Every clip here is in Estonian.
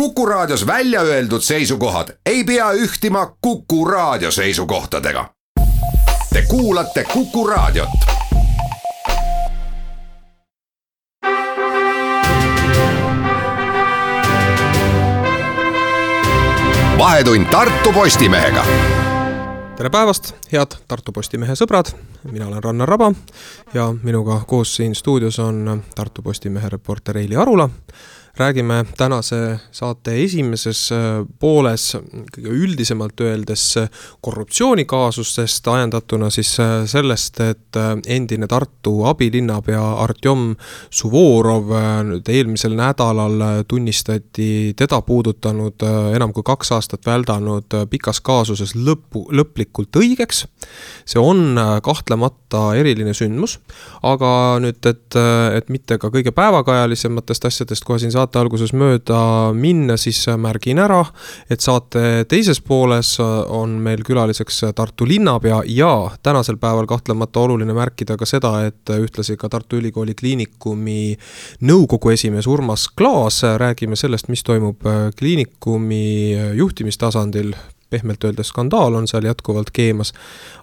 Kuku Raadios välja öeldud seisukohad ei pea ühtima Kuku Raadio seisukohtadega. Te kuulate Kuku Raadiot. vahetund Tartu Postimehega tere päevast, head Tartu Postimehe sõbrad, mina olen Rannar Raba ja minuga koos siin stuudios on Tartu Postimehe reporter Eili Arula räägime tänase saate esimeses äh, pooles kõige üldisemalt öeldes äh, korruptsioonikaasustest, ajendatuna siis äh, sellest, et endine Tartu abilinnapea Artjom Suvorov nüüd eelmisel nädalal tunnistati teda puudutanud enam kui kaks aastat väldanud pikas kaasuses lõpu, lõplikult õigeks. see on kahtlemata eriline sündmus, aga nüüd, et, et mitte ka kõige päevakajalisematest asjadest kohe siin saates saate alguses mööda minna, siis märgin ära, et saate teises pooles on meil külaliseks Tartu linnapea ja tänasel päeval kahtlemata oluline märkida ka seda, et ühtlasi ka Tartu Ülikooli Kliinikumi nõukogu esimees Urmas Klaas, räägime sellest, mis toimub kliinikumi juhtimistasandil pehmelt öeldes skandaal on seal jätkuvalt keemas.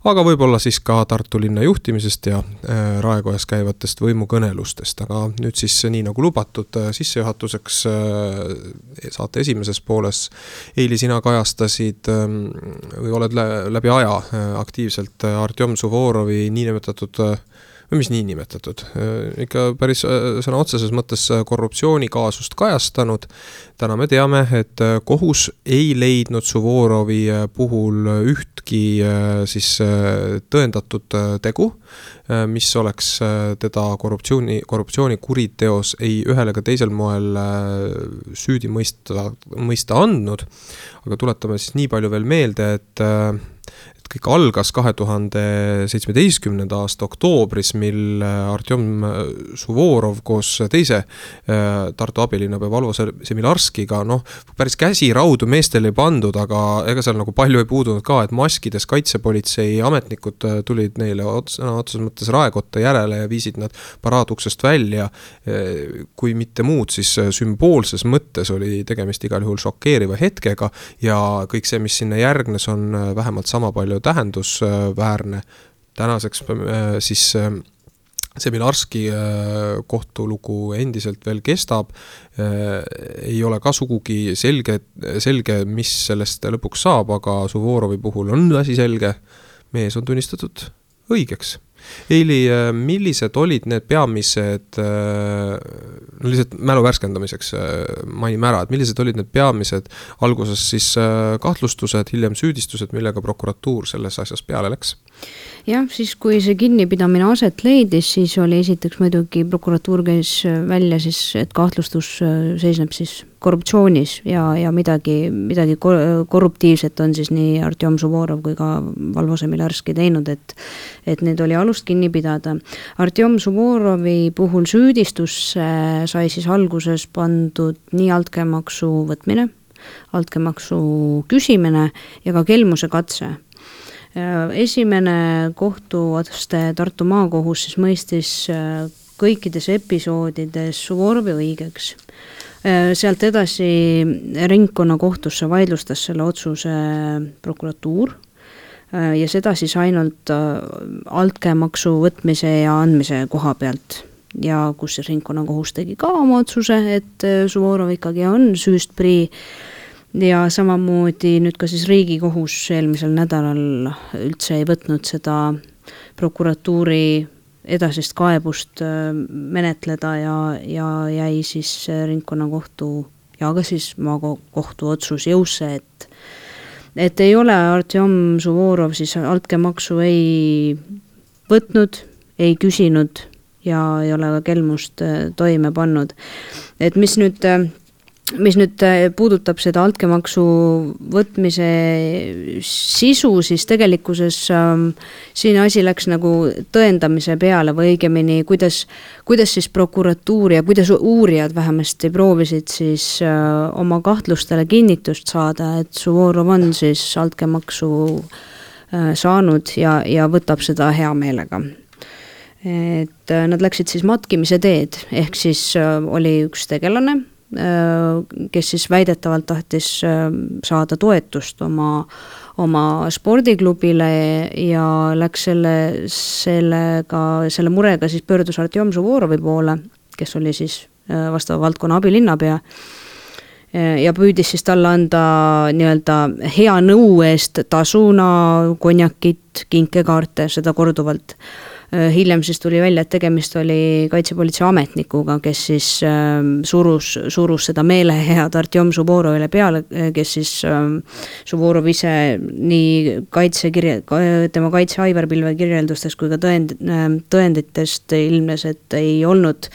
aga võib-olla siis ka Tartu linna juhtimisest ja äh, Raekojas käivatest võimukõnelustest, aga nüüd siis nii nagu lubatud, äh, sissejuhatuseks äh, saate esimeses pooles. Eili, sina kajastasid ähm, või oled läbi aja aktiivselt Artjom Suvorovi niinimetatud või mis niinimetatud, ikka päris sõna otseses mõttes korruptsioonikaasust kajastanud. täna me teame, et kohus ei leidnud Suvorovi puhul ühtki siis tõendatud tegu, mis oleks teda korruptsiooni, korruptsioonikuriteos ei ühel ega teisel moel süüdi mõista, mõista andnud. aga tuletame siis nii palju veel meelde, et kõik algas kahe tuhande seitsmeteistkümnenda aasta oktoobris, mil äh, Artjom Suvorov koos teise äh, Tartu abilinnapea Valvo Semilarskiga, noh, päris käsi raudu meestele ei pandud, aga ega seal nagu palju ei puudunud ka, et maskides kaitsepolitsei ametnikud äh, tulid neile sõna otseses mõttes raekotta järele ja viisid nad paraaduksest välja. kui mitte muud, siis sümboolses mõttes oli tegemist igal juhul šokeeriva hetkega ja kõik see, mis sinna järgnes, on vähemalt sama palju tähendusväärne. tänaseks äh, siis äh, Semilarski äh, kohtulugu endiselt veel kestab. ei ole ka sugugi selge, selge, mis sellest lõpuks saab, aga Suvorovi puhul on asi selge. mees on tunnistatud õigeks Eili, millised olid need peamised, no lihtsalt mälu värskendamiseks mainime ära, et millised olid need peamised alguses siis kahtlustused, hiljem süüdistused, millega prokuratuur selles asjas peale läks? jah, siis kui see kinnipidamine aset leidis, siis oli esiteks muidugi prokuratuur käis välja siis, et kahtlustus äh, seisneb siis korruptsioonis ja, ja midagi, midagi korruptiivset on siis nii Artjom Suvorov kui ka Valvo Semilarski teinud, et et need oli alust kinni pidada. Artjom Suvorovi puhul süüdistusse sai siis alguses pandud nii altkäemaksu võtmine, altkäemaksu küsimine ja ka kelmuse katse esimene kohtuaste Tartu maakohus siis mõistis äh, kõikides episoodides Suvorovi õigeks. Äh, sealt edasi ringkonnakohtusse vaidlustas selle otsuse prokuratuur. Äh, ja seda siis ainult altkäemaksu võtmise ja andmise koha pealt. Ja kus siis ringkonnakohus tegi ka oma otsuse, et Suvorov ikkagi on süüst prii ja samamoodi nüüd ka siis Riigikohus eelmisel nädalal üldse ei võtnud seda prokuratuuri edasist kaebust äh, menetleda ja, ja jäi siis ringkonnakohtu ja ka siis maakohtu otsus jõusse, et et ei ole Artjom Suvorov siis altkäemaksu ei võtnud, ei küsinud ja ei ole ka kelmust äh, toime pannud. et mis nüüd äh, mis nüüd äh, puudutab seda altkäemaksu võtmise sisu, siis tegelikkuses ähm, siin asi läks nagu tõendamise peale või õigemini, kuidas, kuidas siis prokuratuur ja kuidas uurijad vähemasti proovisid siis äh, oma kahtlustele kinnitust saada, et Suvorov on siis altkäemaksu äh, saanud ja, ja võtab seda hea meelega. Et äh, nad läksid siis matkimise teed, ehk siis äh, oli üks tegelane kes siis väidetavalt tahtis saada toetust oma, oma spordiklubile ja läks selle, sellega, selle murega siis pöördus Artjom Suvorovi poole, kes oli siis vastava valdkonna abilinnapea ja püüdis siis talle anda nii-öelda hea nõu eest tasuna konjakit, kinkekaarte, seda korduvalt. Hiljem siis tuli välja, et tegemist oli kaitsepolitsei ametnikuga, kes siis äh, surus, surus seda meelehead Artjom Suvorovile peale, kes siis äh, Suvorov ise nii kaitsekirja, tema kaitse Aivar-pilve kirjeldustes kui ka tõend, tõenditest ilmnes, et ei olnud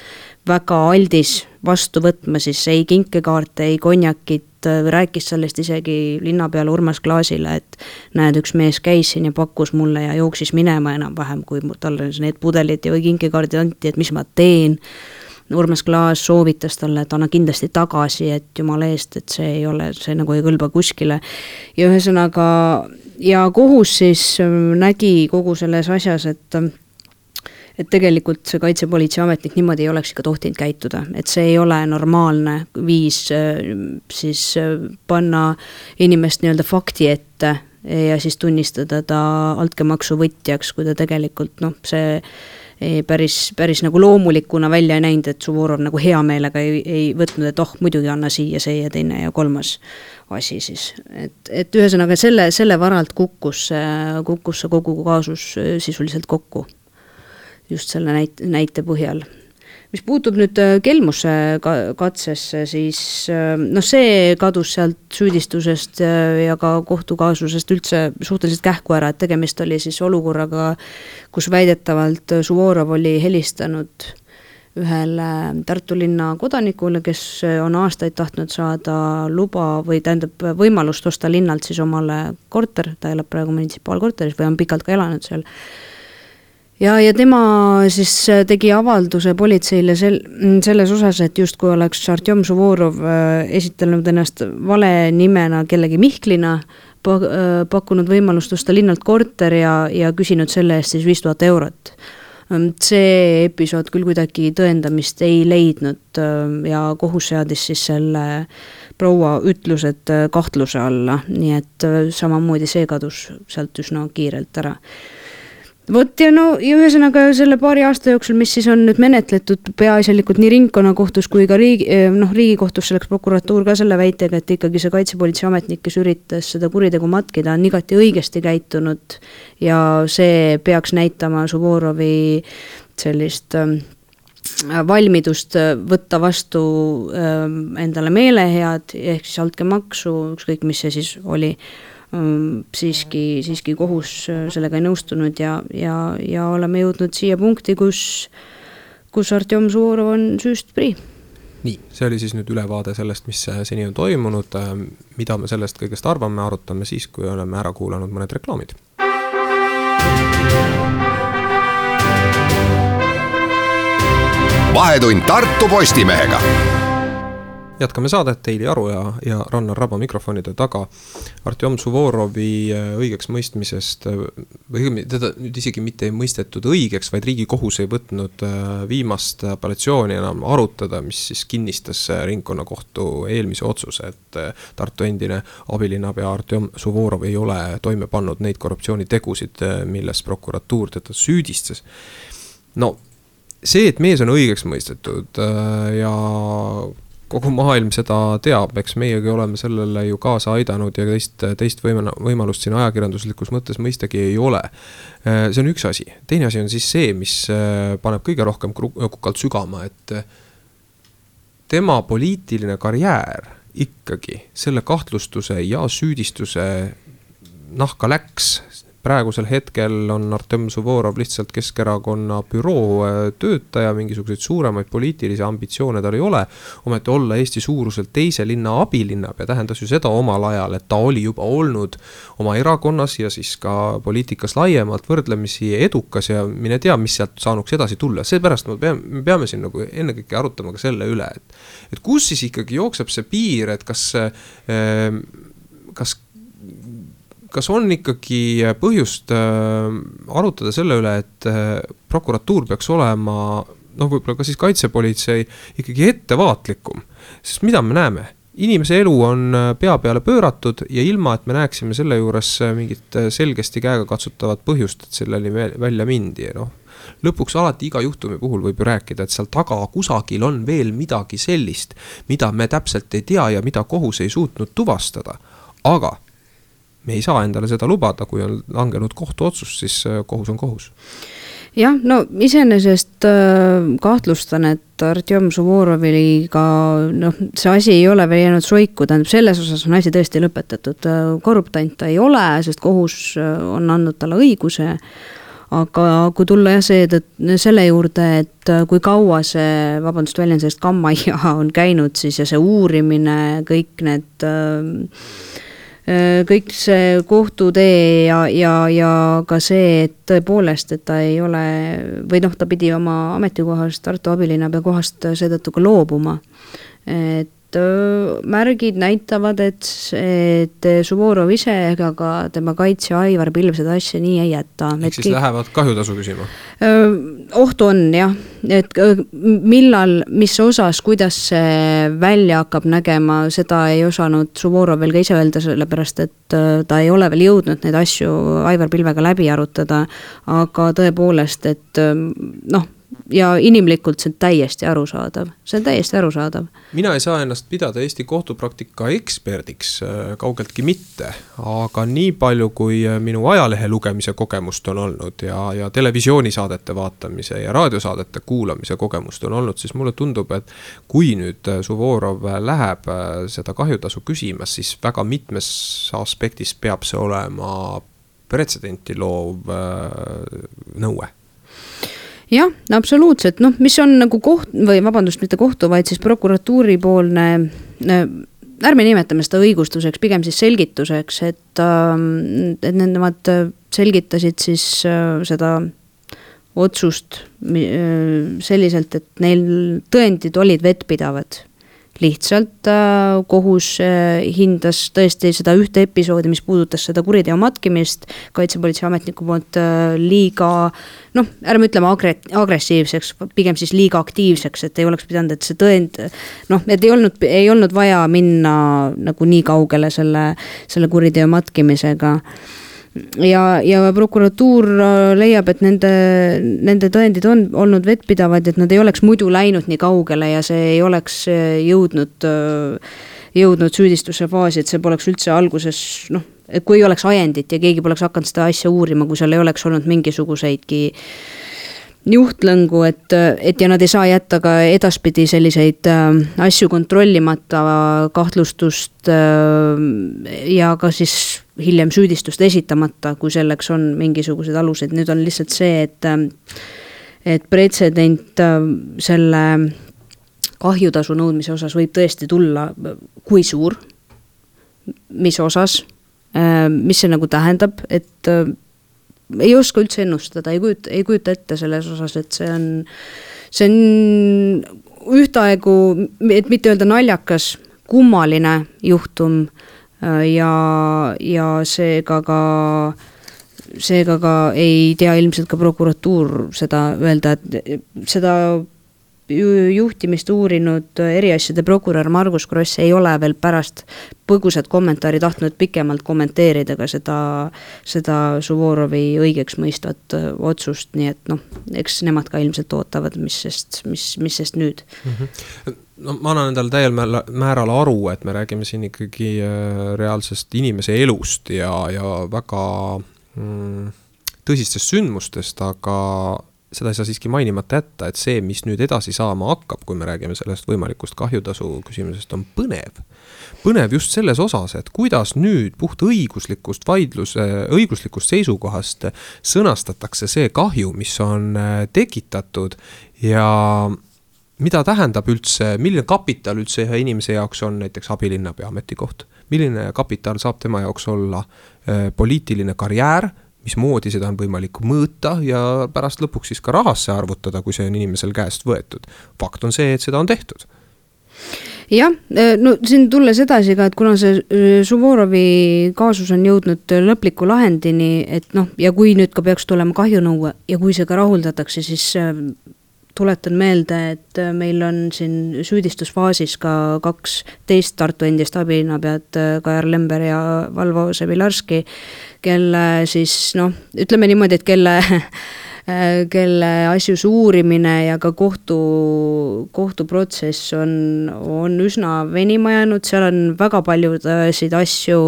väga aldis vastu võtma siis ei kinkekaarte, ei konjakit, rääkis sellest isegi linnapeale Urmas Klaasile, et näed, üks mees käis siin ja pakkus mulle ja jooksis minema enam-vähem, kui talle need pudelid või kinkekaardid anti, et mis ma teen. Urmas Klaas soovitas talle, et anna kindlasti tagasi, et jumala eest, et see ei ole, see nagu ei kõlba kuskile. ja ühesõnaga, ja kohus siis nägi kogu selles asjas, et et tegelikult see kaitsepolitseiametnik niimoodi ei oleks ikka tohtinud käituda, et see ei ole normaalne viis äh, siis äh, panna inimest nii-öelda fakti ette ja siis tunnistada ta altkäemaksu võtjaks, kui ta tegelikult noh, see ei, päris, päris nagu loomulikuna välja ei näinud, et Suvorov nagu hea meelega ei, ei võtnud, et oh, muidugi anna siia see ja teine ja kolmas asi siis. et, et ühesõnaga selle, selle varalt kukkus, kukkus see kogu kaasus sisuliselt kokku just selle näite, näite põhjal. mis puutub nüüd äh, kelmuse ka-, katsesse, siis äh, noh, see kadus sealt süüdistusest äh, ja ka kohtukaasusest üldse suhteliselt kähku ära, et tegemist oli siis olukorraga, kus väidetavalt Suvorov oli helistanud ühele Tartu linna kodanikule, kes on aastaid tahtnud saada luba või tähendab võimalust osta linnalt siis omale korter, ta elab praegu munitsipaalkorteris või on pikalt ka elanud seal ja, ja tema siis äh, tegi avalduse politseile sel-, selles osas, et justkui oleks Artjom Suvorov äh, esitanud ennast vale nimena kellegi Mihklina, äh, pakkunud võimalust osta linnalt korter ja, ja küsinud selle eest siis viis tuhat eurot. Ähm, see episood küll kuidagi tõendamist ei leidnud ja kohus seadis siis selle proua ütlused kahtluse alla, nii et samamoodi see kadus sealt üsna kiirelt ära vot ja no ja ühesõnaga selle paari aasta jooksul, mis siis on nüüd menetletud peaasjalikult nii ringkonnakohtus kui ka riigi, eh, noh, riigikohtusse läks prokuratuur ka selle väitega, et ikkagi see kaitsepolitseiametnik, kes üritas seda kuritegu matkida, on igati õigesti käitunud ja see peaks näitama Suvorovi sellist äh, valmidust võtta vastu äh, endale meelehead, ehk siis altkäemaksu, ükskõik mis see siis oli siiski, siiski kohus äh, sellega ei nõustunud ja, ja, ja oleme jõudnud siia punkti, kus, kus Artjom Suvorov on süüst prii nii, see oli siis nüüd ülevaade sellest, mis äh, seni on toimunud, äh, mida me sellest kõigest arvame, arutame siis, kui oleme ära kuulanud mõned reklaamid. vahetund Tartu Postimehega jätkame saadet, Heili Aru ja, ja Rannar Raba mikrofonide taga. Artjom Suvorovi äh, õigeksmõistmisest äh, või õigemini teda nüüd isegi mitte ei mõistetud õigeks, vaid riigikohus ei võtnud äh, viimast apellatsiooni enam arutada, mis siis kinnistas ringkonnakohtu eelmise otsuse, et Tartu endine abilinnapea Artjom Suvorov ei ole toime pannud neid korruptsioonitegusid, milles prokuratuur teda süüdistas. no see, et mees on õigeks mõistetud ja kogu maailm seda teab, eks meiegi oleme sellele ju kaasa aidanud ja teist, teist võima-, võimalust siin ajakirjanduslikus mõttes mõistagi ei ole. see on üks asi, teine asi on siis see, mis äh, paneb kõige rohkem kukalt sügama, et äh, tema poliitiline karjäär ikkagi selle kahtlustuse ja süüdistuse nahka läks, praegusel hetkel on Artem Suvorov lihtsalt Keskerakonna büroo äh, töötaja, mingisuguseid suuremaid poliitilisi ambitsioone tal ei ole. ometi olla Eesti suuruselt teise linna abilinnapea tähendas ju seda omal ajal, et ta oli juba olnud oma erakonnas ja siis ka poliitikas laiemalt võrdlemisi edukas ja mine tea, mis sealt saanuks edasi tulla, seepärast me peame, me peame siin nagu ennekõike arutama ka selle üle, et. et kus siis ikkagi jookseb see piir, et kas, äh, kas kas on ikkagi põhjust äh, arutada selle üle, et äh, prokuratuur peaks olema noh, võib-olla ka siis kaitsepolitsei ikkagi ettevaatlikum. sest mida me näeme? inimese elu on äh, pea peale pööratud ja ilma, et me näeksime selle juures äh, mingit äh, selgesti käegakatsutavat põhjust, et selleni välja mindi, noh. lõpuks alati iga juhtumi puhul võib ju rääkida, et seal taga kusagil on veel midagi sellist, mida me täpselt ei tea ja mida kohus ei suutnud tuvastada. aga me ei saa endale seda lubada, kui on langenud kohtuotsus, siis kohus on kohus. Jah, no iseenesest äh, kahtlustan, et Artjom Suvoroviga noh, see asi ei ole veel jäänud soiku, tähendab selles osas on asi tõesti lõpetatud, äh, korruptant ta ei ole, sest kohus äh, on andnud talle õiguse, aga kui tulla jah, see, selle juurde, et kui kaua see, vabandust väljenduse eest, kammaia on käinud siis ja see uurimine, kõik need äh, Äh, kõik see kohtutee ja, ja, ja ka see, et tõepoolest, et ta ei ole või noh, ta pidi oma ametikohast, Tartu abilinnapea kohast seetõttu ka loobuma. et märgid näitavad, et, et Suvorov ise ega ka tema kaitsja Aivar Pilv seda asja nii ei jäta. ehk siis lähevad kahjutasu küsima? ohtu on jah, et millal, mis osas, kuidas see välja hakkab nägema, seda ei osanud Suvorov veel ka ise öelda, sellepärast et ta ei ole veel jõudnud neid asju Aivar Pilvega läbi arutada, aga tõepoolest, et noh ja inimlikult see on täiesti arusaadav, see on täiesti arusaadav. mina ei saa ennast pidada Eesti kohtupraktika eksperdiks, äh, kaugeltki mitte, aga nii palju, kui äh, minu ajalehe lugemise kogemust on olnud ja, ja televisioonisaadete vaatamise ja raadiosaadete kuulamise kogemust on olnud, siis mulle tundub, et kui nüüd äh, Suvorov läheb seda kahjutasu küsima, siis väga mitmes aspektis peab see olema pretsedenti loov nõue jah, absoluutselt, noh, mis on nagu koht või vabandust, mitte kohtu, vaid siis prokuratuuripoolne ärme nimetame seda õigustuseks, pigem siis selgituseks, et, ähm, et nemad selgitasid siis äh, seda otsust äh, selliselt, et neil tõendid olid vettpidavad lihtsalt äh, kohus äh, hindas tõesti seda ühte episoodi, mis puudutas seda kuriteo matkimist. Kaitsepolitseiametniku poolt äh, liiga noh, ärme ütleme agre-, agressiivseks, pigem siis liiga aktiivseks, et ei oleks pidanud, et see tõend noh, et ei olnud, ei olnud vaja minna nagu nii kaugele selle, selle kuriteo matkimisega ja, ja prokuratuur äh, leiab, et nende, nende tõendid on olnud vettpidavad, et nad ei oleks muidu läinud nii kaugele ja see ei oleks äh, jõudnud, äh, jõudnud süüdistuse faasi, et see poleks üldse alguses noh, et kui ei oleks ajendit ja keegi poleks hakanud seda asja uurima, kui seal ei oleks olnud mingisuguseidki juhtlõngu, et, et ja nad ei saa jätta ka edaspidi selliseid äh, asju kontrollimata, kahtlustust äh, ja ka siis hiljem süüdistust esitamata, kui selleks on mingisugused alused, nüüd on lihtsalt see, et et pretsedent selle kahjutasu nõudmise osas võib tõesti tulla, kui suur, mis osas, mis see nagu tähendab, et ei oska üldse ennustada, ei kujuta, ei kujuta ette selles osas, et see on, see on ühtaegu, et mitte öelda naljakas, kummaline juhtum Äh, ja, ja seega ka, seega ka ei tea ilmselt ka prokuratuur seda öelda, et seda juhtimist uurinud eriasjade prokurör Margus Kross ei ole veel pärast põgusat kommentaari tahtnud pikemalt kommenteerida ka seda, seda Suvorovi õigeks mõistvat otsust, nii et noh, eks nemad ka ilmselt ootavad, mis sest, mis, mis sest nüüd mm. -hmm no ma annan endale täiel määral aru, et me räägime siin ikkagi äh, reaalsest inimese elust ja, ja väga mm, tõsistest sündmustest, aga seda ei saa siiski mainimata jätta, et see, mis nüüd edasi saama hakkab, kui me räägime sellest võimalikust kahjutasu küsimusest, on põnev. põnev just selles osas, et kuidas nüüd puht õiguslikust vaidluse, õiguslikust seisukohast sõnastatakse see kahju, mis on äh, tekitatud ja mida tähendab üldse, milline kapital üldse ühe inimese jaoks on näiteks abilinnapea ametikoht? milline kapital saab tema jaoks olla äh, poliitiline karjäär, mismoodi seda on võimalik mõõta ja pärast lõpuks siis ka rahasse arvutada, kui see on inimesel käest võetud. fakt on see, et seda on tehtud jah, äh, no siin tulles edasi ka, et kuna see äh, Suvorovi kaasus on jõudnud lõpliku lahendini, et noh, ja kui nüüd ka peaks tulema kahjunõue ja kui see ka rahuldatakse, siis tuletan meelde, et meil on siin süüdistusfaasis ka kaks teist Tartu endist abilinnapead, Kajar Lember ja Valvo Sebilarski, kelle siis noh, ütleme niimoodi, et kelle Äh, kelle asjus uurimine ja ka kohtu, kohtuprotsess on, on üsna venima jäänud, seal on väga paljusid asju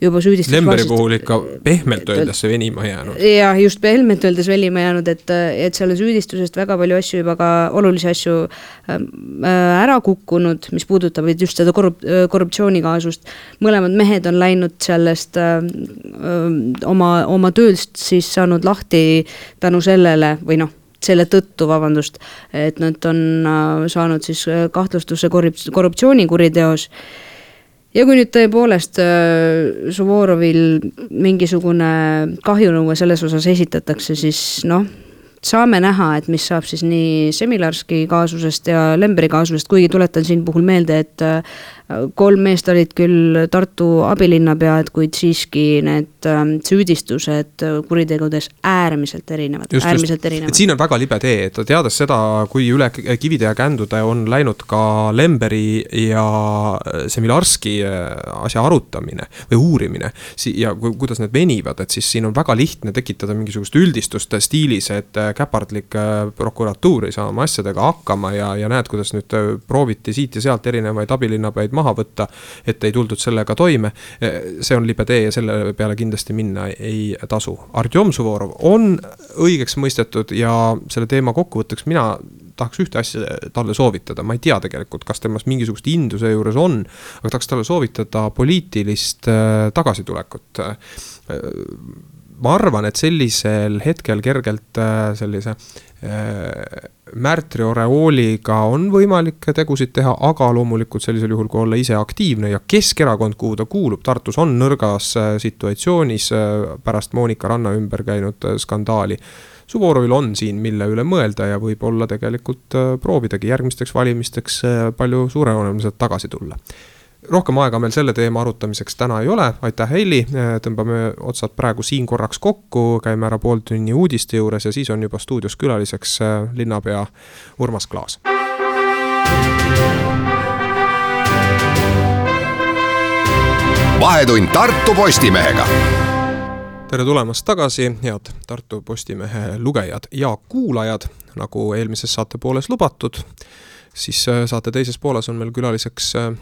juba süüdistus. Lemberi puhul ikka pehmelt öeldes see venima jäänud. jah, just pehmelt öeldes venima jäänud, et, et seal on süüdistusest väga palju asju juba ka olulisi asju ähm, äh, ära kukkunud, mis puudutavad just seda korrup-, korruptsioonikaasust. mõlemad mehed on läinud sellest äh, oma, oma tööst siis saanud lahti tänu sellele või noh selle tõttu, vabandust, et nad on äh, saanud siis kahtlustuse korrup-, korruptsioonikuriteos. Ja kui nüüd tõepoolest äh, Suvorovil mingisugune kahjunõue selles osas esitatakse, siis noh, saame näha, et mis saab siis nii Semilarski kaasusest ja Lemberi kaasusest, kuigi tuletan siin puhul meelde, et äh, kolm meest olid küll Tartu abilinnapead, kuid siiski need ähm, süüdistused kuritegudes äärmiselt erinevad, äärmiselt erinevad. siin on väga libe tee, et teades seda, kui üle kivide ja kändude on läinud ka Lemberi ja Semilarski äh, asja arutamine või uurimine. ja kuidas need venivad, et siis siin on väga lihtne tekitada mingisugust üldistust stiilis, et äh, käpardlik äh, prokuratuur ei saa oma asjadega hakkama ja, ja näed, kuidas nüüd prooviti siit ja sealt erinevaid abilinnapäid maha võtta, et ei tuldud sellega toime. see on libe tee ja selle peale kindlasti minna ei tasu. Artjom Suvorov on õigeks mõistetud ja selle teema kokkuvõtteks mina tahaks ühte asja talle soovitada, ma ei tea tegelikult, kas temas mingisugust indu seejuures on, aga tahaks talle soovitada poliitilist äh, tagasitulekut äh, ma arvan, et sellisel hetkel kergelt äh, sellise äh, märtri oreooliga on võimalik tegusid teha, aga loomulikult sellisel juhul, kui olla ise aktiivne ja Keskerakond, kuhu ta kuulub, Tartus on nõrgas äh, situatsioonis pärast Monika Ranna ümber käinud skandaali. Suvorovil on siin, mille üle mõelda ja võib-olla tegelikult proovidagi järgmisteks valimisteks palju suurejooneliselt tagasi tulla rohkem aega meil selle teema arutamiseks täna ei ole, aitäh Heili, tõmbame otsad praegu siin korraks kokku, käime ära pooltunni uudiste juures ja siis on juba stuudios külaliseks äh, linnapea Urmas Klaas. vahetund Tartu Postimehega. Tere tulemast tagasi, head Tartu Postimehe lugejad ja kuulajad, nagu eelmises saate pooles lubatud, siis äh, saate teises pooles on meil külaliseks äh,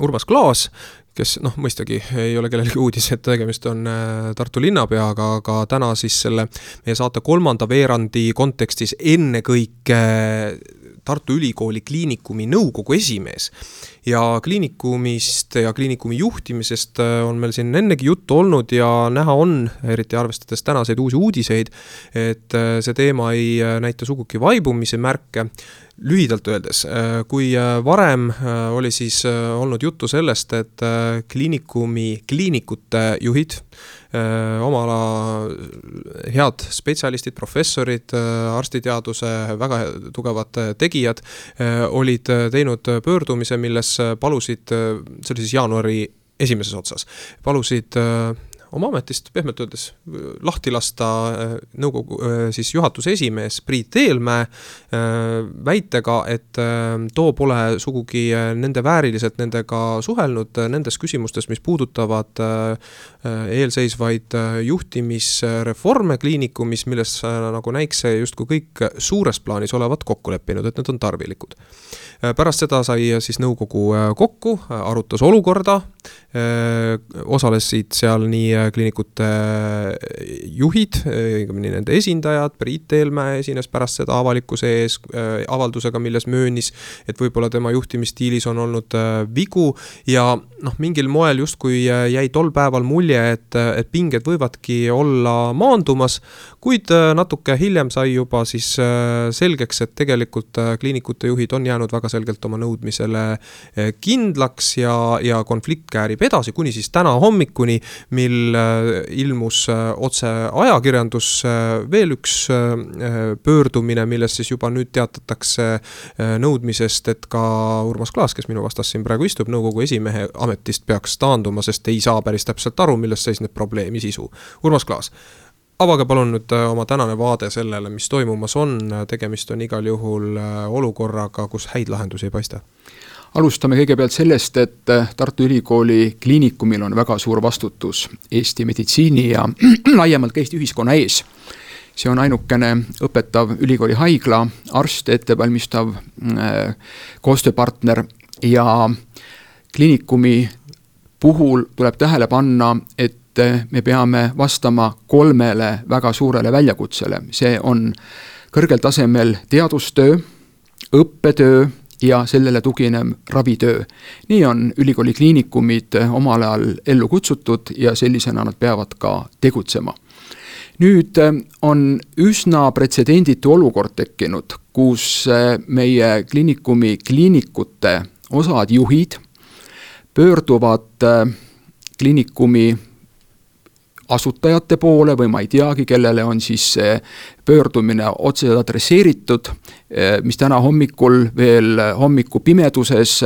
Urmas Klaas, kes noh, mõistagi ei ole kellelegi uudis, et tegemist on äh, Tartu linnapeaga, aga täna siis selle meie saate kolmanda veerandi kontekstis ennekõike Tartu Ülikooli Kliinikumi nõukogu esimees. ja kliinikumist ja kliinikumi juhtimisest äh, on meil siin ennegi juttu olnud ja näha on, eriti arvestades tänaseid uusi uudiseid, et äh, see teema ei näita sugugi vaibumise märke lühidalt öeldes, äh, kui äh, varem äh, oli siis olnud juttu sellest, et kliinikumi kliinikute juhid, oma ala head spetsialistid, professorid, arstiteaduse väga tugevad tegijad, olid teinud pöördumise, milles palusid, see oli siis jaanuari esimeses otsas, palusid oma ametist pehmelt öeldes lahti lasta äh, nõukogu äh, siis juhatuse esimees Priit Eelmäe äh, väitega, et too pole sugugi nende vääriliselt nendega suhelnud nendes küsimustes, mis puudutavad eelseisvaid juhtimisreforme kliinikumis, milles nagu näikse justkui kõik suures plaanis olevat kokku leppinud, et need on tarvilikud. pärast seda sai siis nõukogu kokku, arutas olukorda, osalesid seal nii kliinikute juhid, õigemini nende esindajad, Priit Eelmäe esines pärast seda avalikkuse ees äh, avaldusega, milles möönis, et võib-olla tema juhtimisstiilis on olnud äh, vigu. Ja noh, mingil moel justkui äh, jäi tol päeval mulje, et, et pinged võivadki olla maandumas, kuid natuke hiljem sai juba siis selgeks, et tegelikult kliinikute juhid on jäänud väga selgelt oma nõudmisele kindlaks ja, ja konflikt käärib edasi, kuni siis täna hommikuni, mil Äh, ilmus äh, otse ajakirjandusse veel üks äh, pöördumine, milles siis juba nüüd teatatakse nõudmisest, et ka Urmas Klaas, kes minu vastas siin praegu istub, nõukogu esimehe ametist peaks taanduma, sest ei saa päris täpselt aru, milles seisneb probleemi sisu. Urmas Klaas avage palun nüüd oma tänane vaade sellele, mis toimumas on, tegemist on igal juhul olukorraga, kus häid lahendusi ei paista. Alustame kõigepealt sellest, et Tartu Ülikooli Kliinikumil on väga suur vastutus Eesti meditsiini ja laiemalt ka Eesti ühiskonna ees. See on ainukene õpetav ülikooli haigla, arste ettevalmistav äh, koostööpartner ja kliinikumi puhul tuleb tähele panna, et me peame vastama kolmele väga suurele väljakutsele, see on kõrgel tasemel teadustöö, õppetöö ja sellele tuginev ravitöö. nii on ülikooli kliinikumid omal ajal ellu kutsutud ja sellisena nad peavad ka tegutsema nüüd äh, on üsna pretsedenditu olukord tekkinud, kus meie kliinikumi kliinikute osad juhid pöörduvad kliinikumi asutajate poole või ma ei teagi, kellele on siis see pöördumine otseselt adresseeritud, mis täna hommikul veel hommikupimeduses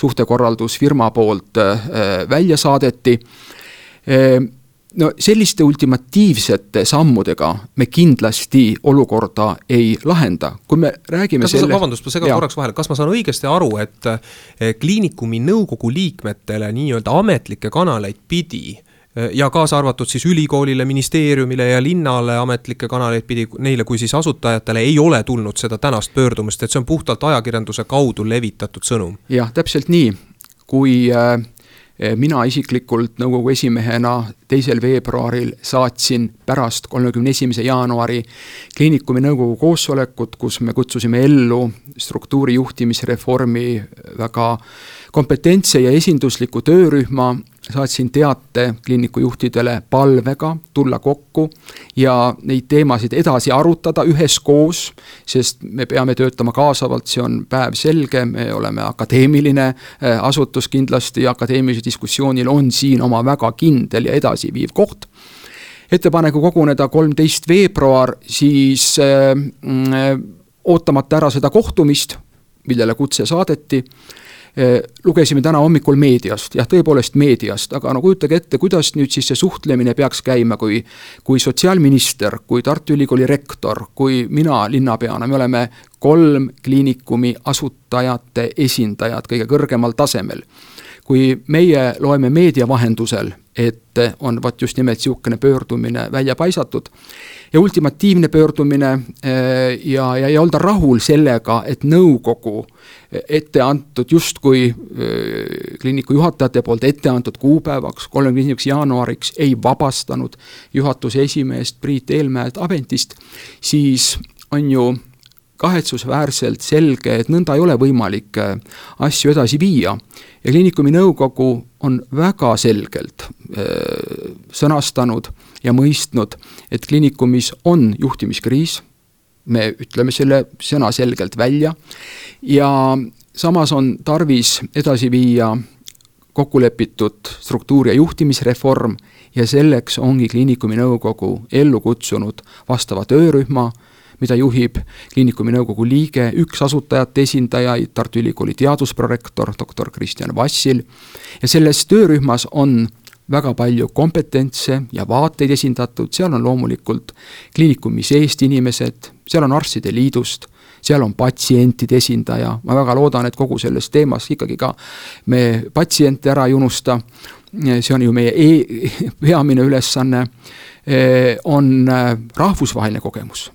suhtekorraldusfirma poolt välja saadeti. No selliste ultimatiivsete sammudega me kindlasti olukorda ei lahenda, kui me räägime kas selle. vabandust, ma segan korraks vahele, kas ma saan õigesti aru, et eh, kliinikumi nõukogu liikmetele nii-öelda ametlikke kanaleid pidi eh, ja kaasa arvatud siis ülikoolile, ministeeriumile ja linnale ametlikke kanaleid pidi, neile kui siis asutajatele ei ole tulnud seda tänast pöördumist, et see on puhtalt ajakirjanduse kaudu levitatud sõnum? jah, täpselt nii, kui äh, mina isiklikult nõukogu esimehena teisel veebruaril saatsin pärast kolmekümne esimese jaanuari kliinikumi nõukogu koosolekut, kus me kutsusime ellu struktuuri juhtimisreformi väga kompetentse ja esindusliku töörühma, saatsin teate kliiniku juhtidele palvega tulla kokku ja neid teemasid edasi arutada üheskoos, sest me peame töötama kaasavalt, see on päevselge, me oleme akadeemiline äh, asutus kindlasti ja akadeemilisel diskussioonil on siin oma väga kindel ja edasiviiv koht. Ettepaneku koguneda kolmteist veebruar, siis äh, mm, ootamata ära seda kohtumist, millele kutse saadeti Eh, lugesime täna hommikul meediast, jah, tõepoolest meediast, aga no kujutage ette, kuidas nüüd siis see suhtlemine peaks käima, kui kui sotsiaalminister, kui Tartu Ülikooli rektor, kui mina linnapeana, me oleme kolm kliinikumi asutajate esindajad kõige kõrgemal tasemel. Kui meie loeme meedia vahendusel, et on vot just nimelt niisugune pöördumine välja paisatud, ja ultimatiivne pöördumine eh, ja, ja ei olda rahul sellega, et nõukogu ette antud justkui eh, kliiniku juhatajate poolt ette antud kuupäevaks, kolmekümne esimeseks jaanuariks ei vabastanud juhatuse esimeest Priit Eelmäed ametist, siis on ju kahetsusväärselt selge, et nõnda ei ole võimalik äh, asju edasi viia. ja kliinikumi nõukogu on väga selgelt äh, sõnastanud ja mõistnud, et kliinikumis on juhtimiskriis, me ütleme selle sõnaselgelt välja, ja samas on tarvis edasi viia kokkulepitud struktuur- ja juhtimisreform ja selleks ongi kliinikumi nõukogu ellu kutsunud vastava töörühma, mida juhib kliinikumi nõukogu liige, üks asutajate esindajaid, Tartu Ülikooli teadusprorektor, doktor Kristjan Vassil, ja selles töörühmas on väga palju kompetentse ja vaateid esindatud, seal on loomulikult kliinikumi seest inimesed, seal on arstide liidust, seal on patsientide esindaja, ma väga loodan, et kogu selles teemas ikkagi ka me patsiente ära ei unusta, see on ju meie e peamine ülesanne, on rahvusvaheline kogemus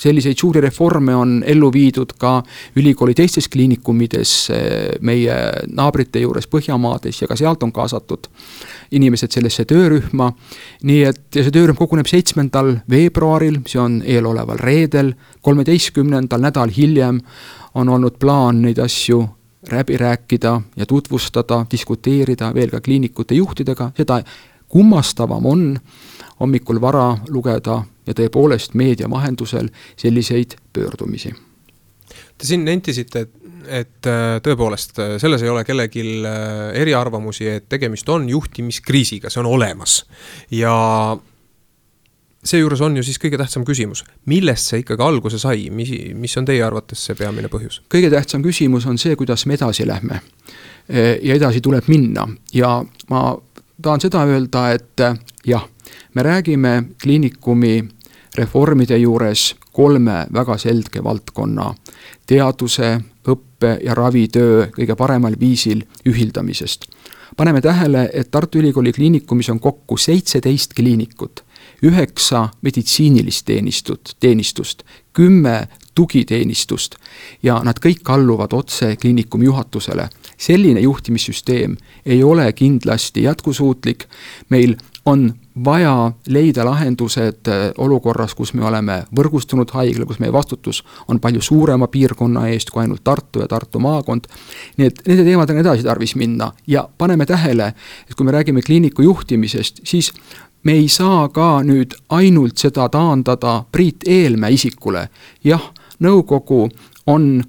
selliseid suuri reforme on ellu viidud ka ülikooli teistes kliinikumides, meie naabrite juures Põhjamaades ja ka sealt on kaasatud inimesed sellesse töörühma. nii et, ja see töörühm koguneb seitsmendal veebruaril, see on eeloleval reedel, kolmeteistkümnendal nädal hiljem on olnud plaan neid asju läbi rääkida ja tutvustada, diskuteerida veel ka kliinikute juhtidega, seda kummastavam on hommikul vara lugeda ja tõepoolest meedia vahendusel selliseid pöördumisi. Te siin nentisite, et, et äh, tõepoolest äh, selles ei ole kellelgi äh, eriarvamusi, et tegemist on juhtimiskriisiga, see on olemas ja seejuures on ju siis kõige tähtsam küsimus, millest see ikkagi alguse sai, mis, mis on teie arvates see peamine põhjus? kõige tähtsam küsimus on see, kuidas me edasi lähme. ja edasi tuleb minna ja ma tahan seda öelda, et jah me räägime kliinikumi reformide juures kolme väga selge valdkonna teaduse, õppe ja ravitöö kõige paremal viisil ühildamisest. paneme tähele, et Tartu Ülikooli Kliinikumis on kokku seitseteist kliinikut, üheksa meditsiinilist teenistut, teenistust, kümme tugiteenistust ja nad kõik alluvad otse kliinikumi juhatusele. selline juhtimissüsteem ei ole kindlasti jätkusuutlik, meil on vaja leida lahendused äh, olukorras, kus me oleme võrgustunud haigla, kus meie vastutus on palju suurema piirkonna eest kui ainult Tartu ja Tartu maakond. nii et nende teemadega on edasi tarvis minna ja paneme tähele, et kui me räägime kliiniku juhtimisest, siis me ei saa ka nüüd ainult seda taandada Priit Eelmäe isikule. jah, nõukogu on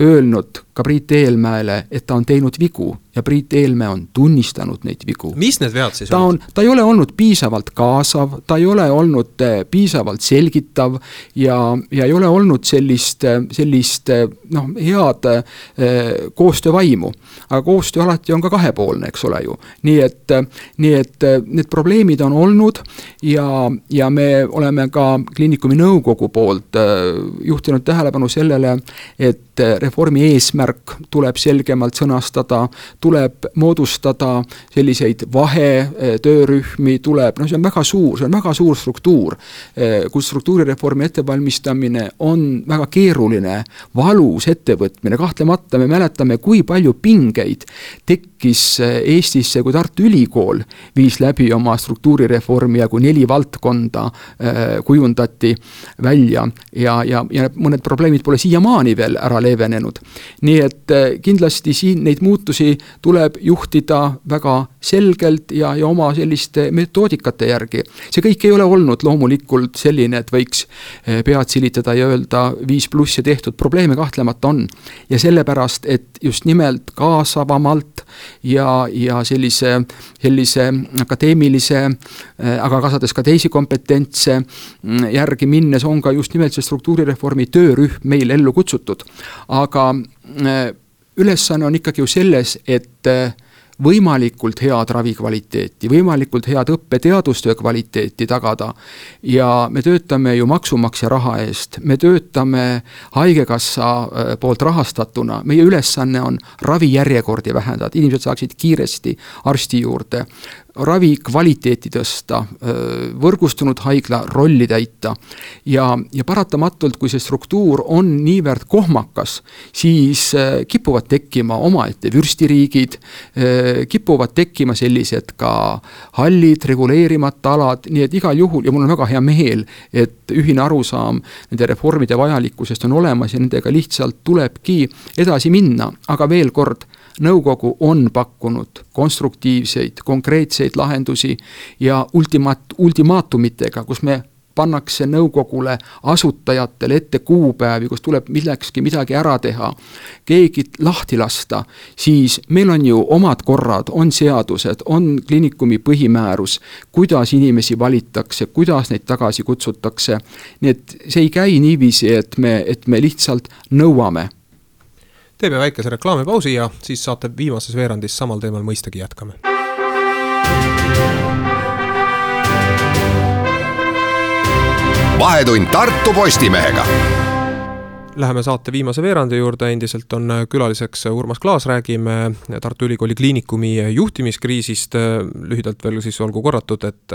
öelnud ka Priit Eelmäele, et ta on teinud vigu ja Priit Eelmäe on tunnistanud neid vigu. mis need vead siis ta on, ta ei ole olnud piisavalt kaasav, ta ei ole olnud eh, piisavalt selgitav ja, ja ei ole olnud sellist, eh, sellist eh, noh, head koostöövaimu. aga koostöö alati on ka kahepoolne, eks ole ju. nii et, nii et need probleemid on olnud ja, ja me oleme ka kliinikumi nõukogu poolt juhtinud tähelepanu sellele, et reformi eesmärk tuleb selgemalt sõnastada, tuleb moodustada selliseid vahetöörühmi, tuleb, noh, see on väga suur, see on väga suur struktuur, eh, kus struktuurireformi ettevalmistamine on väga keeruline, valus ettevõtmine, kahtlemata me mäletame, kui palju pingeid tekkis eh, Eestisse, kui Tartu Ülikool viis läbi oma struktuurireformi ja kui neli valdkonda eh, kujundati välja ja, ja, ja mõned probleemid pole siiamaani veel ära leevenenud. nii et kindlasti siin neid muutusi tuleb juhtida väga selgelt ja, ja oma selliste metoodikate järgi. see kõik ei ole olnud loomulikult selline, et võiks eh, pead silitada ja öelda viis plussi tehtud, probleeme kahtlemata on. ja sellepärast, et just nimelt kaasavamalt ja, ja sellise, sellise akadeemilise, eh, aga kaasades ka teisi kompetentse mm, järgi minnes, on ka just nimelt see struktuurireformi töörühm meil ellu kutsutud. aga eh, ülesanne on ikkagi ju selles, et äh, võimalikult head ravikvaliteeti, võimalikult head õppe-teadustöö kvaliteeti tagada. ja me töötame ju maksumaksja raha eest, me töötame Haigekassa äh, poolt rahastatuna, meie ülesanne on ravijärjekordi vähendada, inimesed saaksid kiiresti arsti juurde ravi kvaliteeti tõsta, võrgustunud haigla rolli täita. ja, ja paratamatult, kui see struktuur on niivõrd kohmakas, siis kipuvad tekkima omaette vürstiriigid, kipuvad tekkima sellised ka hallid, reguleerimata alad, nii et igal juhul ja mul on väga hea meel, et ühine arusaam nende reformide vajalikkusest on olemas ja nendega lihtsalt tulebki edasi minna, aga veel kord nõukogu on pakkunud konstruktiivseid, konkreetseid lahendusi ja ultimaat-, ultimaatumitega, kus me pannakse nõukogule, asutajatele ette kuupäevi, kus tuleb millekski midagi ära teha, keegi lahti lasta, siis meil on ju omad korrad, on seadused, on kliinikumi põhimäärus, kuidas inimesi valitakse, kuidas neid tagasi kutsutakse. nii et see ei käi niiviisi, et me, et me lihtsalt nõuame teeme väikese reklaamipausi ja siis saate viimases veerandis samal teemal mõistagi jätkame. vahetund Tartu Postimehega Läheme saate viimase veerandi juurde, endiselt on külaliseks Urmas Klaas, räägime Tartu Ülikooli Kliinikumi juhtimiskriisist. lühidalt veel siis olgu korratud, et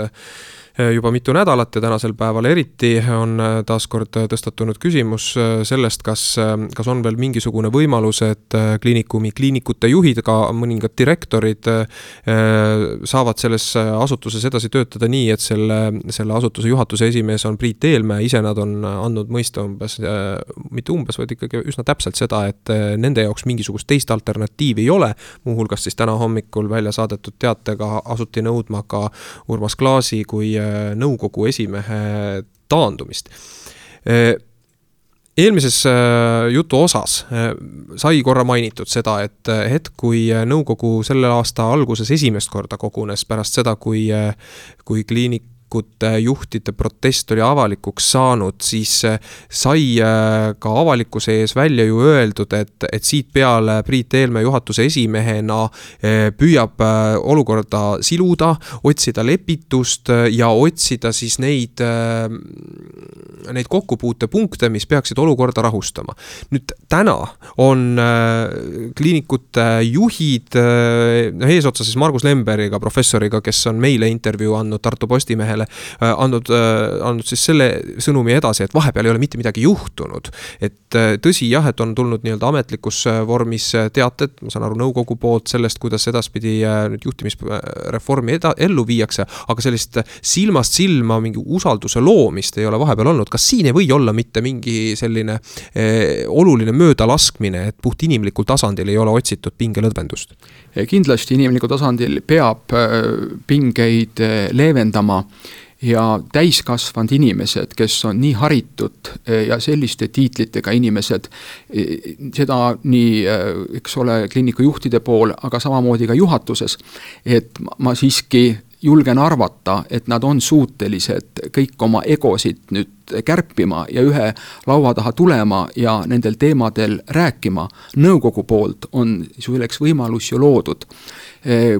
juba mitu nädalat ja tänasel päeval eriti on äh, taaskord tõstatunud küsimus äh, sellest, kas, kas on veel mingisugune võimalus, et kliinikumi kliinikute juhid, ka mõningad direktorid saavad selles asutuses edasi töötada nii, et selle, selle asutuse juhatuse esimees on Priit Eelmäe, ise nad on andnud mõista umbes, mitte umbes, vaid ikkagi üsna täpselt seda, et nende jaoks mingisugust teist alternatiivi ei ole, muuhulgas siis täna hommikul välja saadetud teatega asuti nõudma ka Urmas Klaasi kui nõukogu esimehe taandumist. Eelmises äh, jutu osas äh, sai korra mainitud seda, et äh, hetk, kui nõukogu selle aasta alguses esimest korda kogunes pärast seda, kui, kui kliinik kliinikute juhtide protest oli avalikuks saanud, siis sai ka avalikkuse ees välja ju öeldud, et, et siit peale Priit Eelmäe juhatuse esimehena püüab olukorda siluda, otsida lepitust ja otsida siis neid, neid kokkupuutepunkte, mis peaksid olukorda rahustama. nüüd täna on kliinikute juhid, noh eesotsas siis Margus Lemberiga, professoriga, kes on meile intervjuu andnud Tartu Postimehele, äh, andnud, äh, andnud siis selle sõnumi edasi, et vahepeal ei ole mitte midagi juhtunud. et äh, tõsi jah, et on tulnud nii-öelda ametlikus vormis teated, ma saan aru, nõukogu poolt sellest, kuidas edaspidi nüüd juhtimisreformi eda-, ellu viiakse, aga sellist silmast silma mingi usalduse loomist ei ole vahepeal olnud, kas siin ei või olla mitte mingi selline eh, oluline möödalaskmine, et puhtinimlikul tasandil ei ole otsitud pingelõdvendust? kindlasti inimlikul tasandil peab pingeid leevendama ja täiskasvanud inimesed, kes on nii haritud äh, ja selliste tiitlitega inimesed, seda nii, eks ole, kliiniku juhtide pool, aga samamoodi ka juhatuses, et ma siiski julgen arvata, et nad on suutelised kõik oma egosid nüüd kärpima ja ühe laua taha tulema ja nendel teemadel rääkima. nõukogu poolt on selleks võimalus ju loodud.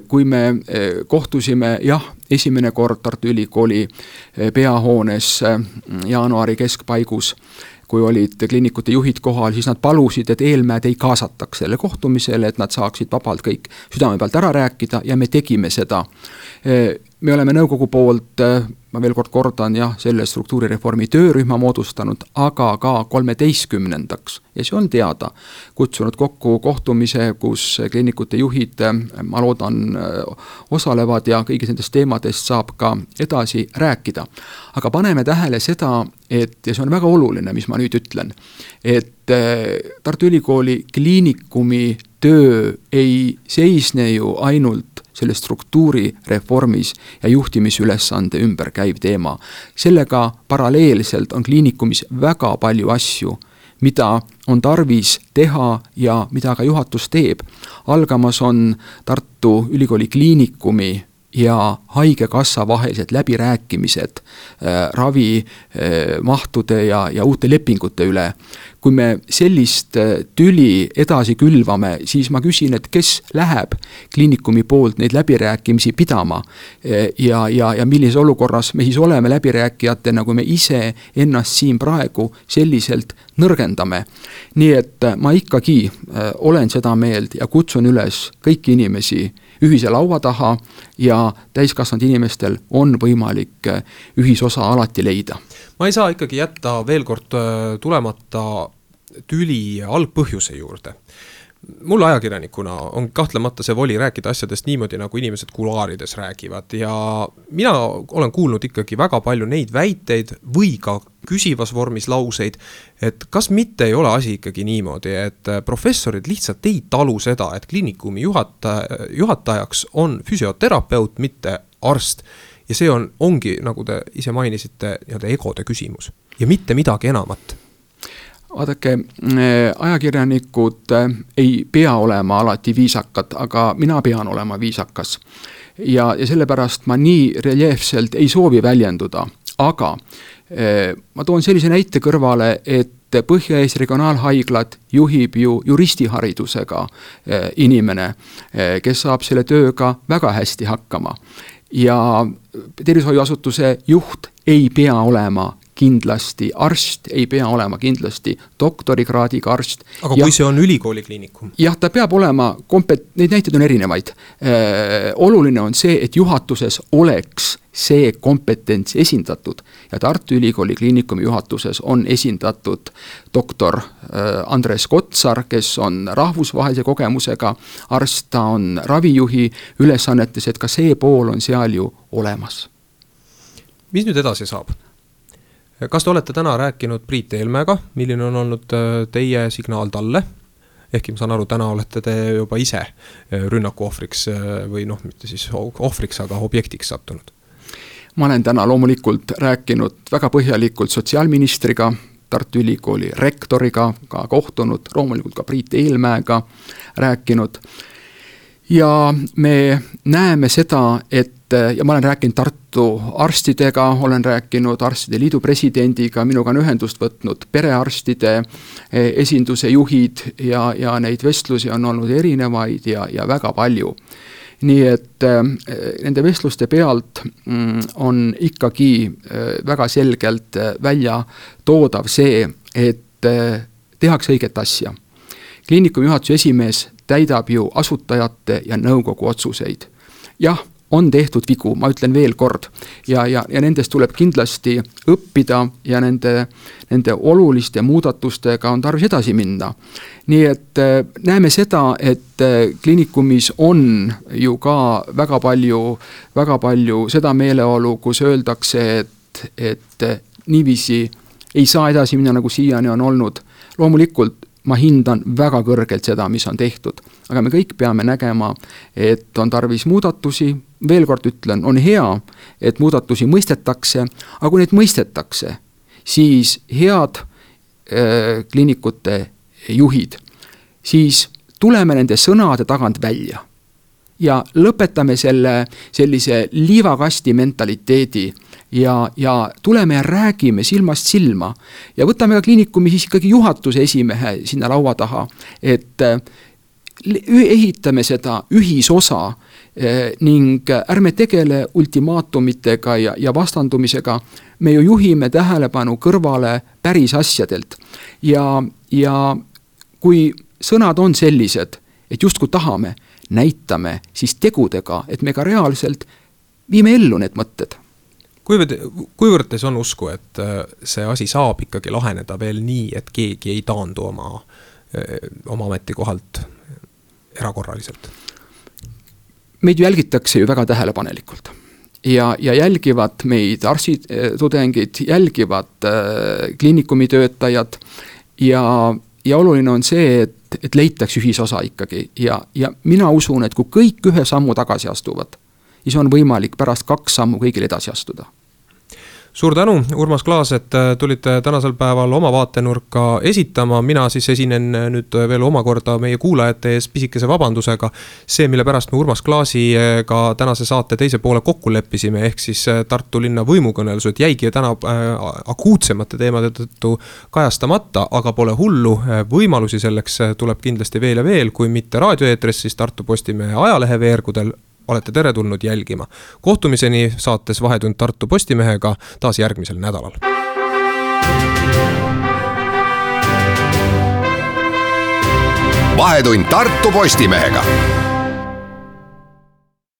kui me eh, kohtusime jah, esimene kord Tartu Ülikooli eh, peahoones eh, jaanuari keskpaigus kui olid kliinikute juhid kohal, siis nad palusid, et Eelmäed ei kaasataks selle kohtumisele, et nad saaksid vabalt kõik südame pealt ära rääkida ja me tegime seda me oleme nõukogu poolt, äh, ma veel kord kordan, jah, selle struktuurireformi töörühma moodustanud, aga ka kolmeteistkümnendaks, ja see on teada, kutsunud kokku kohtumise, kus kliinikute juhid, äh, ma loodan, äh, osalevad ja kõigist nendest teemadest saab ka edasi rääkida. aga paneme tähele seda, et, ja see on väga oluline, mis ma nüüd ütlen, et Tartu Ülikooli kliinikumi töö ei seisne ju ainult selles struktuurireformis ja juhtimisülesande ümber käiv teema. sellega paralleelselt on kliinikumis väga palju asju, mida on tarvis teha ja mida ka juhatus teeb. algamas on Tartu Ülikooli Kliinikumi ja Haigekassa vahelised läbirääkimised äh, ravimahtude äh, ja, ja uute lepingute üle. kui me sellist äh, tüli edasi külvame, siis ma küsin, et kes läheb kliinikumi poolt neid läbirääkimisi pidama äh, ja, ja, ja millises olukorras me siis oleme läbirääkijatena, kui me ise ennast siin praegu selliselt nõrgendame. nii et ma ikkagi äh, olen seda meelt ja kutsun üles kõiki inimesi ühise laua taha ja täiskasvanud inimestel on võimalik äh, ühisosa alati leida. ma ei saa ikkagi jätta veel kord äh, tulemata tüli algpõhjuse juurde mul ajakirjanikuna on kahtlemata see voli rääkida asjadest niimoodi, nagu inimesed kuluaarides räägivad ja mina olen kuulnud ikkagi väga palju neid väiteid või ka küsivas vormis lauseid, et kas mitte ei ole asi ikkagi niimoodi, et professorid lihtsalt ei talu seda, et kliinikumi juhataja, juhatajaks on füsioterapeut, mitte arst. ja see on, ongi, nagu te ise mainisite, nii-öelda egode küsimus ja mitte midagi enamat vaadake, äh, ajakirjanikud äh, ei pea olema alati viisakad, aga mina pean olema viisakas. ja, ja sellepärast ma nii reljeefselt ei soovi väljenduda, aga äh, ma toon sellise näite kõrvale, et Põhja-Eesti Regionaalhaiglat juhib ju juristiharidusega inimene, kes saab selle tööga väga hästi hakkama. ja tervishoiuasutuse juht ei pea olema kindlasti arst, ei pea olema kindlasti doktorikraadiga arst. aga ja, kui see on ülikooli kliinikum? jah, ta peab olema kompet-, neid näiteid on erinevaid. Äh, oluline on see, et juhatuses oleks see kompetents esindatud ja Tartu Ülikooli Kliinikumi juhatuses on esindatud doktor äh, Andres Kotsar, kes on rahvusvahelise kogemusega arst, ta on ravijuhi ülesannetes, et ka see pool on seal ju olemas. mis nüüd edasi saab? Kas te olete täna rääkinud Priit Eelmäega, milline on olnud äh, teie signaal talle? ehkki ma saan aru, täna olete te juba ise äh, rünnaku ohvriks äh, või noh, mitte siis ohvriks, aga objektiks sattunud. ma olen täna loomulikult rääkinud väga põhjalikult sotsiaalministriga, Tartu Ülikooli rektoriga ka kohtunud, loomulikult ka Priit Eelmäega rääkinud. ja me näeme seda, et ja ma olen rääkinud Tartu arstidega, olen rääkinud Arstide Liidu presidendiga, minuga on ühendust võtnud perearstide esinduse juhid ja, ja neid vestlusi on olnud erinevaid ja, ja väga palju nii et äh, nende vestluste pealt mm, on ikkagi väga selgelt välja toodav see, et tehakse õiget asja. kliinikumi juhatuse esimees täidab ju asutajate ja nõukogu otsuseid. jah on tehtud vigu, ma ütlen veel kord. ja, ja, ja nendest tuleb kindlasti õppida ja nende, nende oluliste muudatustega on tarvis edasi minna. nii et äh, näeme seda, et äh, kliinikumis on ju ka väga palju, väga palju seda meeleolu, kus öeldakse, et, et äh, niiviisi ei saa edasi minna, nagu siiani on olnud. loomulikult ma hindan väga kõrgelt seda, mis on tehtud. aga me kõik peame nägema, et on tarvis muudatusi, veel kord ütlen, on hea, et muudatusi mõistetakse, aga kui neid mõistetakse, siis head äh, kliinikute juhid, siis tuleme nende sõnade tagant välja ja lõpetame selle sellise liivakasti mentaliteedi ja, ja tuleme ja räägime silmast silma ja võtame ka kliinikumi siis ikkagi juhatuse esimehe sinna laua taha, et äh, ehitame seda ühisosa äh, ning ärme tegele ultimaatumitega ja, ja vastandumisega. me ju juhime tähelepanu kõrvale päris asjadelt ja, ja kui sõnad on sellised, et justkui tahame, näitame siis tegudega, et me ka reaalselt viime ellu need mõtted kuivõrd, kuivõrd teis on usku, et äh, see asi saab ikkagi laheneda veel nii, et keegi ei taandu oma, äh, oma ametikohalt erakorraliselt? meid jälgitakse ju väga tähelepanelikult ja, ja jälgivad meid arstitudengid, jälgivad äh, kliinikumi töötajad ja, ja oluline on see, et, et leitakse ühisosa ikkagi. Ja, ja mina usun, et kui kõik ühe sammu tagasi astuvad, siis on võimalik pärast kaks sammu kõigil edasi astuda suur tänu, Urmas Klaas, et äh, tulite tänasel päeval oma vaatenurka esitama, mina siis esinen äh, nüüd veel omakorda meie kuulajate ees pisikese vabandusega. see, mille pärast me Urmas Klaasiga tänase saate teise poole kokku leppisime, ehk siis äh, Tartu linna võimukõnelused jäigi täna äh, akuutsemate teemade tõttu kajastamata, aga pole hullu, võimalusi selleks tuleb kindlasti veel ja veel, kui mitte raadioeetris, siis Tartu Postimehe ajaleheveergudel olete teretulnud jälgima. kohtumiseni saates Vahetund Tartu Postimehega taas järgmisel nädalal. vahetund Tartu Postimehega